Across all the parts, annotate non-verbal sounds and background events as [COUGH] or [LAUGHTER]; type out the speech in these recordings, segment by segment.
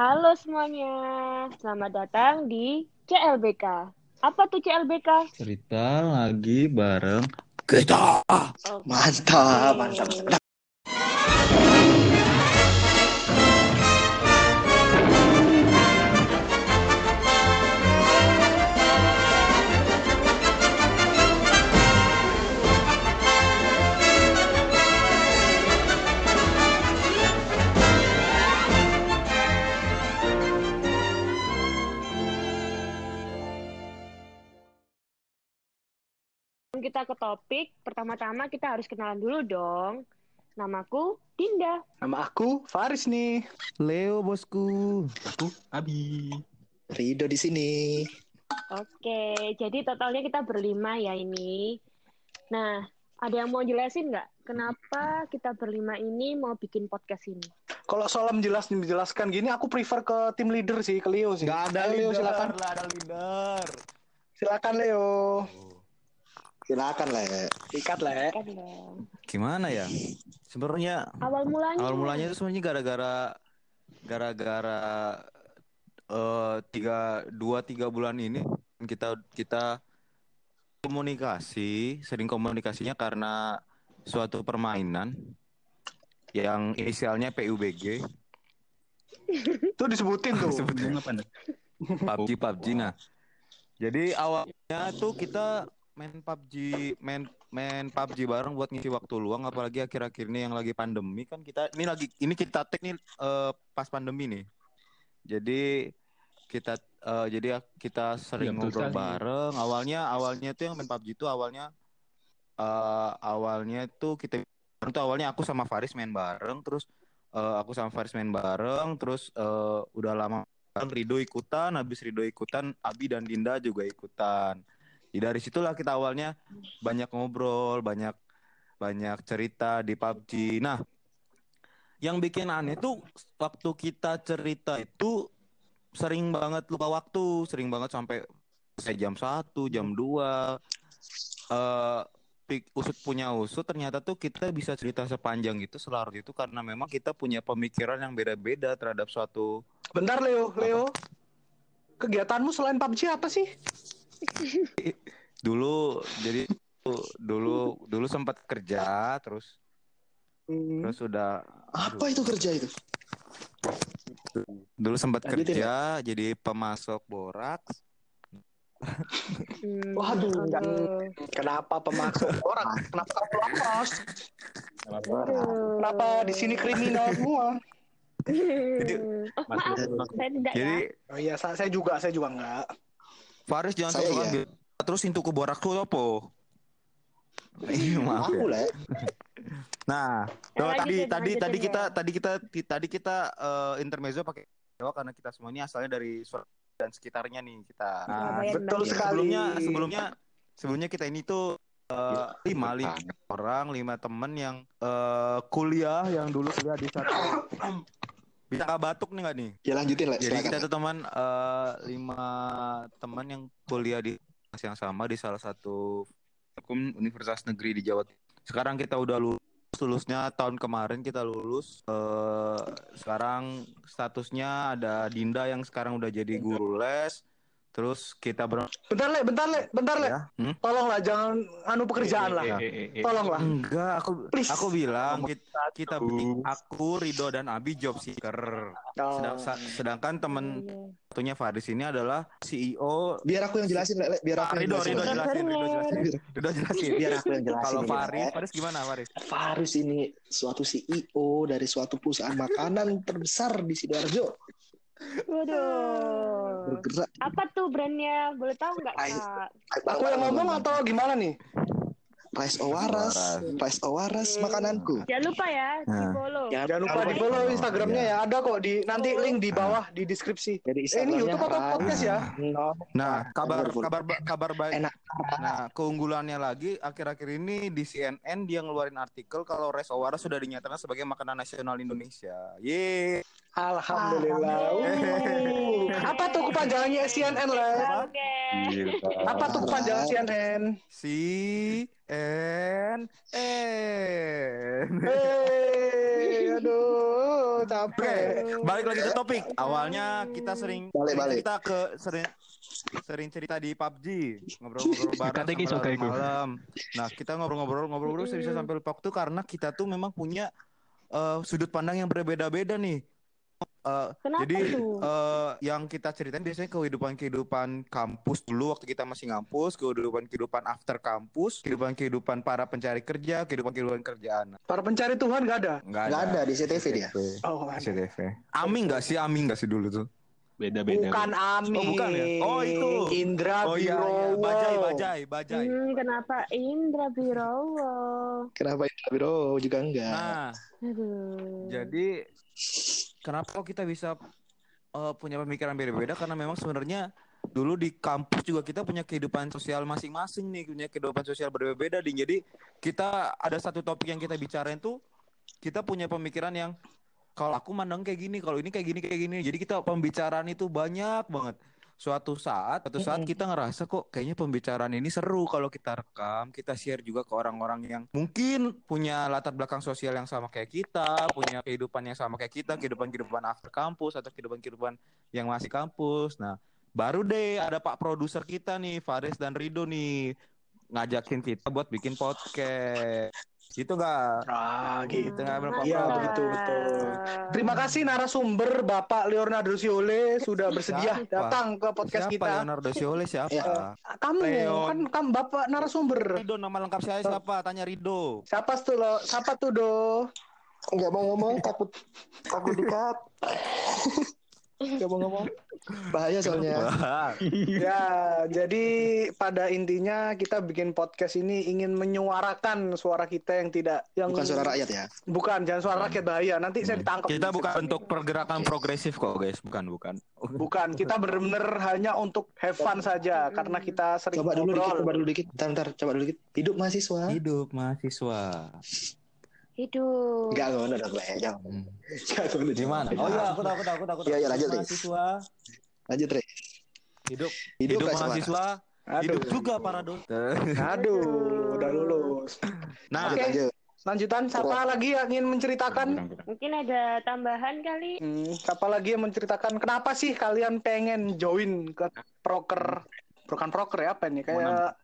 Halo semuanya, selamat datang di CLBK. Apa tuh CLBK? Cerita lagi bareng Kita. Oke. Mantap, mantap. Sebelum kita ke topik, pertama-tama kita harus kenalan dulu dong. Namaku Dinda. Nama aku Faris nih. Leo bosku. Aku Abi. Rido di sini. Oke, jadi totalnya kita berlima ya ini. Nah, ada yang mau jelasin nggak kenapa kita berlima ini mau bikin podcast ini? Kalau soal menjelas menjelaskan gini, aku prefer ke tim leader sih, ke Leo sih. Gak ada Ayo, Leo, leader silakan. lah, ada leader. Silakan Leo. Silakan lah. ya. Ikat lah ya. Gimana ya? Sebenarnya Awal mulanya. awal mulanya itu sebenarnya gara-gara gara-gara eh tiga dua tiga bulan ini kita kita komunikasi sering komunikasinya karena suatu permainan yang inisialnya PUBG [LAUGHS] Tuh disebutin tuh. Sebutin. apa? PUBG PUBG nah jadi awalnya tuh kita main PUBG main main PUBG bareng buat ngisi waktu luang apalagi akhir-akhir ini yang lagi pandemi kan kita ini lagi ini kita take nih eh, pas pandemi nih. Jadi kita eh, jadi kita sering betul ngobrol bareng. Awalnya awalnya tuh yang main PUBG itu awalnya eh, awalnya tuh kita itu awalnya aku sama Faris main bareng terus eh, aku sama Faris main bareng terus eh, udah lama bareng Rido ikutan habis Rido ikutan Abi dan Dinda juga ikutan dari situlah kita awalnya banyak ngobrol banyak banyak cerita di PUBG nah yang bikin aneh tuh waktu kita cerita itu sering banget lupa waktu sering banget sampai saya jam 1 jam 2 eh pik- usut punya usut ternyata tuh kita bisa cerita sepanjang itu selarut itu karena memang kita punya pemikiran yang beda-beda terhadap suatu Bentar Leo, Leo. Kegiatanmu selain PUBG apa sih? Dulu jadi dulu dulu sempat kerja terus Hmm. terus udah Apa itu kerja itu? dulu sempat Lanjutin, kerja jadi pemasok boraks Hmm, Waduh, enggak. Kenapa pemasok orang? Kenapa kamu lapas? Aduh. Kenapa di sini kriminal semua? Oh, maaf, saya tidak jadi ya. Oh iya, sa- saya juga, saya juga enggak. Faris jangan Saya sok-sokan iya. bilang, terus intu ke borak tuh apa Iya, maaf Aku ya. lah. ya. [LAUGHS] Nah, Eh, tuh, tadi lanjutin, tadi tadi ya. kita tadi kita tadi kita eh, intermezzo pakai Jawa karena kita semua ini asalnya dari Surabaya dan sekitarnya nih kita. Nah, Surabaya Betul sekali. sebelumnya sebelumnya sebelumnya kita ini tuh eh, lima lima orang lima temen yang eh, kuliah yang dulu kuliah di satu [COUGHS] bisa nggak batuk nih nggak nih? Ya lanjutin lah. Jadi kita tuh teman eh, lima teman yang kuliah di yang sama di salah satu hukum universitas negeri di Jawa. Sekarang kita udah lulus lulusnya tahun kemarin kita lulus. Eh, sekarang statusnya ada Dinda yang sekarang udah jadi guru les. Terus kita ber Bentar Le, bentar Le, bentar Le. ya. Hmm? Tolonglah jangan anu pekerjaan lah. Eh, eh, eh, eh. Tolonglah. Enggak, aku Please. aku bilang kita kita bikin- aku Rido dan Abi job seeker. Oh. Sedang- sedangkan temen Iya. satunya Faris ini adalah CEO Biar aku yang jelasin, Le. Le. Biar aku yang Rido, jelasin. Rido jelasin, Rido jelasin, Rido jelasin. Biar aku yang jelasin. Kalau. Faris, Faris gimana Faris? Faris ini suatu CEO dari suatu perusahaan makanan terbesar di Sidoarjo. Waduh. Bergerak Apa tuh brandnya? Boleh tahu nggak. Kak? Aku yang ngomong atau gimana nih? Rice Owaras, Rice Owaras makananku. Jangan lupa ya, di Nah. follow. Jangan lupa di follow Instagramnya ya. Ada kok di nanti link di bawah di deskripsi. Jadi Eh, ini YouTube atau podcast ya? Nah, kabar Wonderful. kabar ba- kabar baik. Enak. Nah, keunggulannya lagi akhir-akhir ini di CNN dia ngeluarin artikel kalau Res Owara sudah dinyatakan sebagai makanan nasional Indonesia. Ye. Alhamdulillah. Alhamdulillah. Apa tuh kepanjangannya CNN lah? Oke. Gila. Apa tuh kepanjangan CNN? Si N N. Hei, aduh, capek. balik lagi ke topik. Awalnya kita sering Balik, balik. kita ke sering sering cerita di PUBG, ngobrol-ngobrol bareng sampai iku. malam. Nah, kita ngobrol-ngobrol ngobrol-ngobrol bisa bisa sampai lupa waktu karena kita tuh memang punya eh, sudut pandang yang berbeda-beda nih. Eh, Kenapa jadi tuh? eh, yang kita ceritain biasanya kehidupan-kehidupan kampus dulu waktu kita masih ngampus, kehidupan-kehidupan after kampus, kehidupan-kehidupan para pencari kerja, kehidupan-kehidupan kerjaan. Para pencari Tuhan gak ada. Enggak Nggak ada di CTV dia. Oh, ada. CTV. Amin enggak sih? Amin enggak sih dulu tuh? Beda-beda. Bukan Ami. Oh, bukan ya? Oh, itu. Indra Oh iya, iya. Birowo. Bajai, bajai, bajai. Hmm, kenapa Indra Birowo? Kenapa itu biro juga enggak? Nah, Aduh. jadi kenapa kita bisa eh, punya pemikiran beda-beda? Karena memang sebenarnya dulu di kampus juga kita punya kehidupan sosial masing-masing nih, punya kehidupan sosial berbeda. Ding. Jadi kita ada satu topik yang kita bicarain tuh, kita punya pemikiran yang kalau aku mandang kayak gini, kalau ini kayak gini kayak gini. Jadi kita pembicaraan itu banyak banget. Suatu saat, suatu saat kita ngerasa kok kayaknya pembicaraan ini seru kalau kita rekam, kita share juga ke orang-orang yang mungkin punya latar belakang sosial yang sama kayak kita, punya kehidupan yang sama kayak kita, kehidupan-kehidupan after kampus atau kehidupan-kehidupan yang masih kampus. Nah, baru deh ada Pak produser kita nih, Faris dan Rido nih ngajakin kita buat bikin podcast. Gitu enggak? Ah, gitu. Nggak Iya, Pak? begitu, betul. Terima kasih narasumber Bapak Leonardo Siole sudah bersedia Siapa? datang ke podcast siapa kita. Leonardo Siole siapa? Ya. Kamu Leon. kan kamu Bapak narasumber. Rido nama lengkap saya siapa? Tanya Rido. Siapa tuh lo? Siapa tuh do? Nggak mau ngomong takut takut dikat. [LAUGHS] Nggak mau ngomong. Bahaya soalnya. [LAUGHS] Ya, jadi pada intinya kita bikin podcast ini ingin menyuarakan suara kita yang tidak yang Bukan suara rakyat ya. Bukan, jangan suara rakyat bahaya. Nanti saya ditangkap. kita bukan bentuk pergerakan progresif kok guys, bukan bukan. Bukan, kita benar-benar hanya untuk have fun saja karena kita sering Coba dulu dikit, ngobrol. coba dulu dikit. Bentar, bentar, coba dulu dikit. Hidup mahasiswa. Hidup mahasiswa. Hidup. Enggak, ngono dong. Jangan. Hmm. Jangan. Gimana? Oh iya, aku tahu, aku tahu, aku tahu. Iya, iya, lanjut. Mahasiswa Lanjut, Re. hidup Hidup, hidup mahasiswa. Aduh. hidup juga para dosen. Aduh, udah lulus. Nah, Lanjut, Oke. lanjut. Lanjutan, siapa lagi yang ingin menceritakan? Mungkin ada tambahan kali. Hmm, siapa lagi yang menceritakan kenapa sih kalian pengen join ke proker? Bukan proker ya, apa ini? Kayak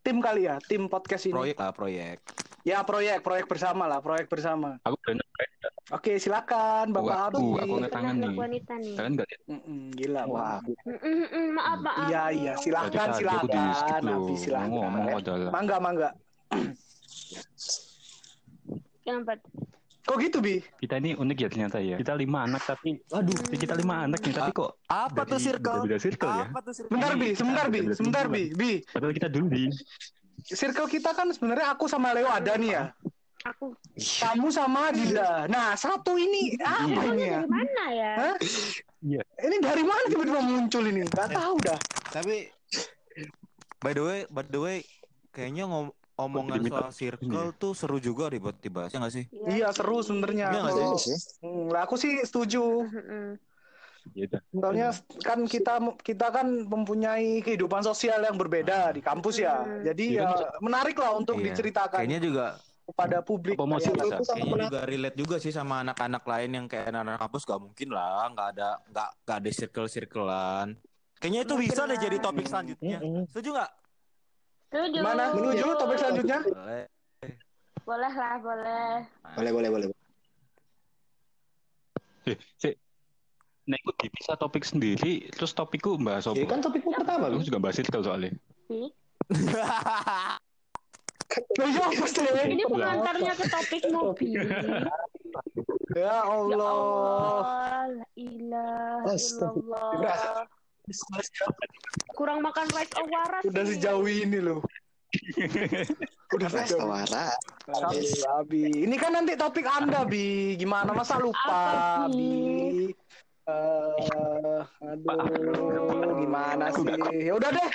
tim kali ya, tim podcast ini. proyek lah proyek. Ya, proyek, proyek bersama lah, proyek bersama. Aku udah nyampe. Oke, silakan Bapak Wah, Abi. aku ngeliat tangan nih. Wanita nih. Kalian nggak lihat? Mm-mm, gila, Wah, Wah. Mm, maaf, maaf. Iya, iya, silakan, tadi aku di silakan. skip loh. Silakan. Ngomong adalah. Mangga, mangga. Kenapa? Kok gitu, Bi? Kita ini unik ya ternyata ya. Kita lima anak tapi, aduh, kita lima anak nih tapi kok Apa tuh circle? beda-beda circle ya? Apa tuh circle? Sebentar, Bi, sebentar, Bi, sebentar, Bi. Bi, padahal kita dulu di circle kita kan sebenarnya aku sama Leo ada nih ya. Aku. Kamu sama Dinda. Nah, satu ini apa ini ya? Dari mana ya? Hah? Iya. Ini dari mana tiba-tiba muncul ini? Gak tahu dah. Tapi by the way, by the way, kayaknya ngom omongan soal circle tuh seru juga buat dibahas ya nggak sih? Iya, seru sebenarnya. Iya nggak sih? Sih. Hmm, lah aku sih setuju. Gitu. Soalnya kan kita kita kan mempunyai kehidupan sosial yang berbeda di kampus ya. Hmm. Jadi Iya ya kan? menarik lah untuk Iya. diceritakan Kayaknya juga kepada publik. Promosi Kayak- bisa. Kayaknya pernah juga relate juga sih sama anak-anak lain yang kayak anak-anak kampus gak mungkin lah, nggak ada nggak nggak ada circle-circlean. Kayaknya itu bisa deh jadi topik selanjutnya. Mm-mm. Setuju nggak? Setuju. Gimana? Menuju topik selanjutnya? Boleh. Boleh lah, boleh. Boleh, boleh, boleh. Eh, si, Nek aku bisa topik sendiri, terus topikku bahas apa? Ya kan topikmu pertama, Aku Bi. juga bahas circle soalnya. Sih. Loh, ya, pasti. Ini pengantarnya ke topik mobil. [LAUGHS] Ya Ya Allah. Allah, la ilaha illallah. Kurang makan rice oh waras. Udah sejauh ini loh. [LAUGHS] Udah Ras sejauh. Tawara. Abi, Abi. Ini kan nanti topik Anda, Bi. Gimana masa lupa, Bi? Eh, aduh, gimana sih? Ya udah deh.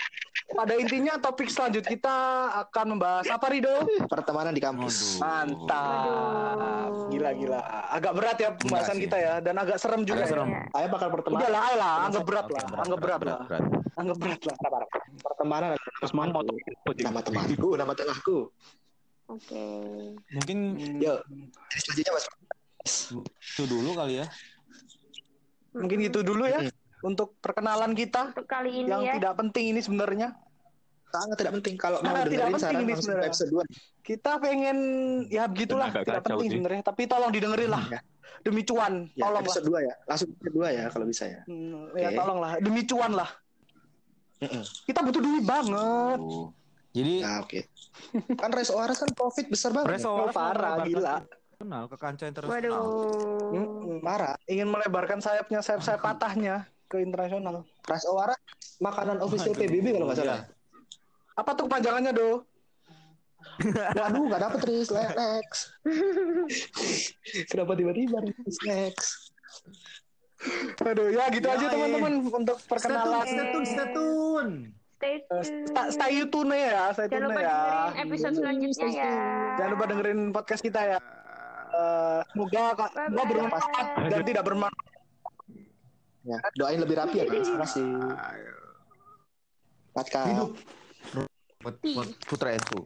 Pada intinya topik selanjut kita akan membahas apa, Rido? Pertemanan di kampus. Aduh. Mantap. Gila gila. Agak berat ya pembahasan kita ya dan agak serem juga. Agak ya. serem. Saya bakal Udah pertemanan. lah, ayo lah, anggap berat lah, anggap berat lah, berat. anggap berat lah. pertemanan Terus mau temanku. nama temanku, nama tengahku. Oke. Mungkin Yuk, jadi selanjutnya mas. itu dulu kali ya. Mungkin gitu dulu ya untuk perkenalan kita Untuk kali ini yang ya. tidak penting ini sebenarnya. Sangat tidak penting kalau mau Sangat tidak dengerin penting saran ini sebenarnya. episode 2. Kita pengen ya begitulah tidak penting sih. sebenarnya, tapi tolong didengerin lah. Ya. Demi cuan, Ya, tolong lah. episode 2 ya. Langsung ke episode 2 ya kalau bisa ya. Hmm, Ya Oke. tolong lah, demi cuan lah. Kita butuh duit banget. Oh. Jadi Nah, oke. Kan Res Oaras kan profit besar banget. Preso Oh, parah, gila. Kenal ke kancah internasional. Waduh. Mm-mm. Parah. Ingin melebarkan sayapnya, sayap-sayap patahnya ke internasional. Res Oaras makanan official PBB kalau nggak salah. Apa tuh kepanjangannya, Do? [LAUGHS] Waduh, nggak dapet Riz. Next. [LAUGHS] Kenapa tiba-tiba Riz? Next. Aduh, ya gitu Ya, aja iya. teman-teman untuk perkenalan. Stay tune, stay tune. Stay Eh, tune. sta- Stay tune ya, stay Jangan tune lupa ya. dengerin episode selanjutnya ya. Jangan lupa dengerin podcast kita ya. Eh, semoga Kak, Bye-bye. bermanfaat dan tidak bermanfaat. Ya, doain lebih rapi ya, guys. Terima kasih. Pat, Kak. Hidup. Put- put- Putra Ensu.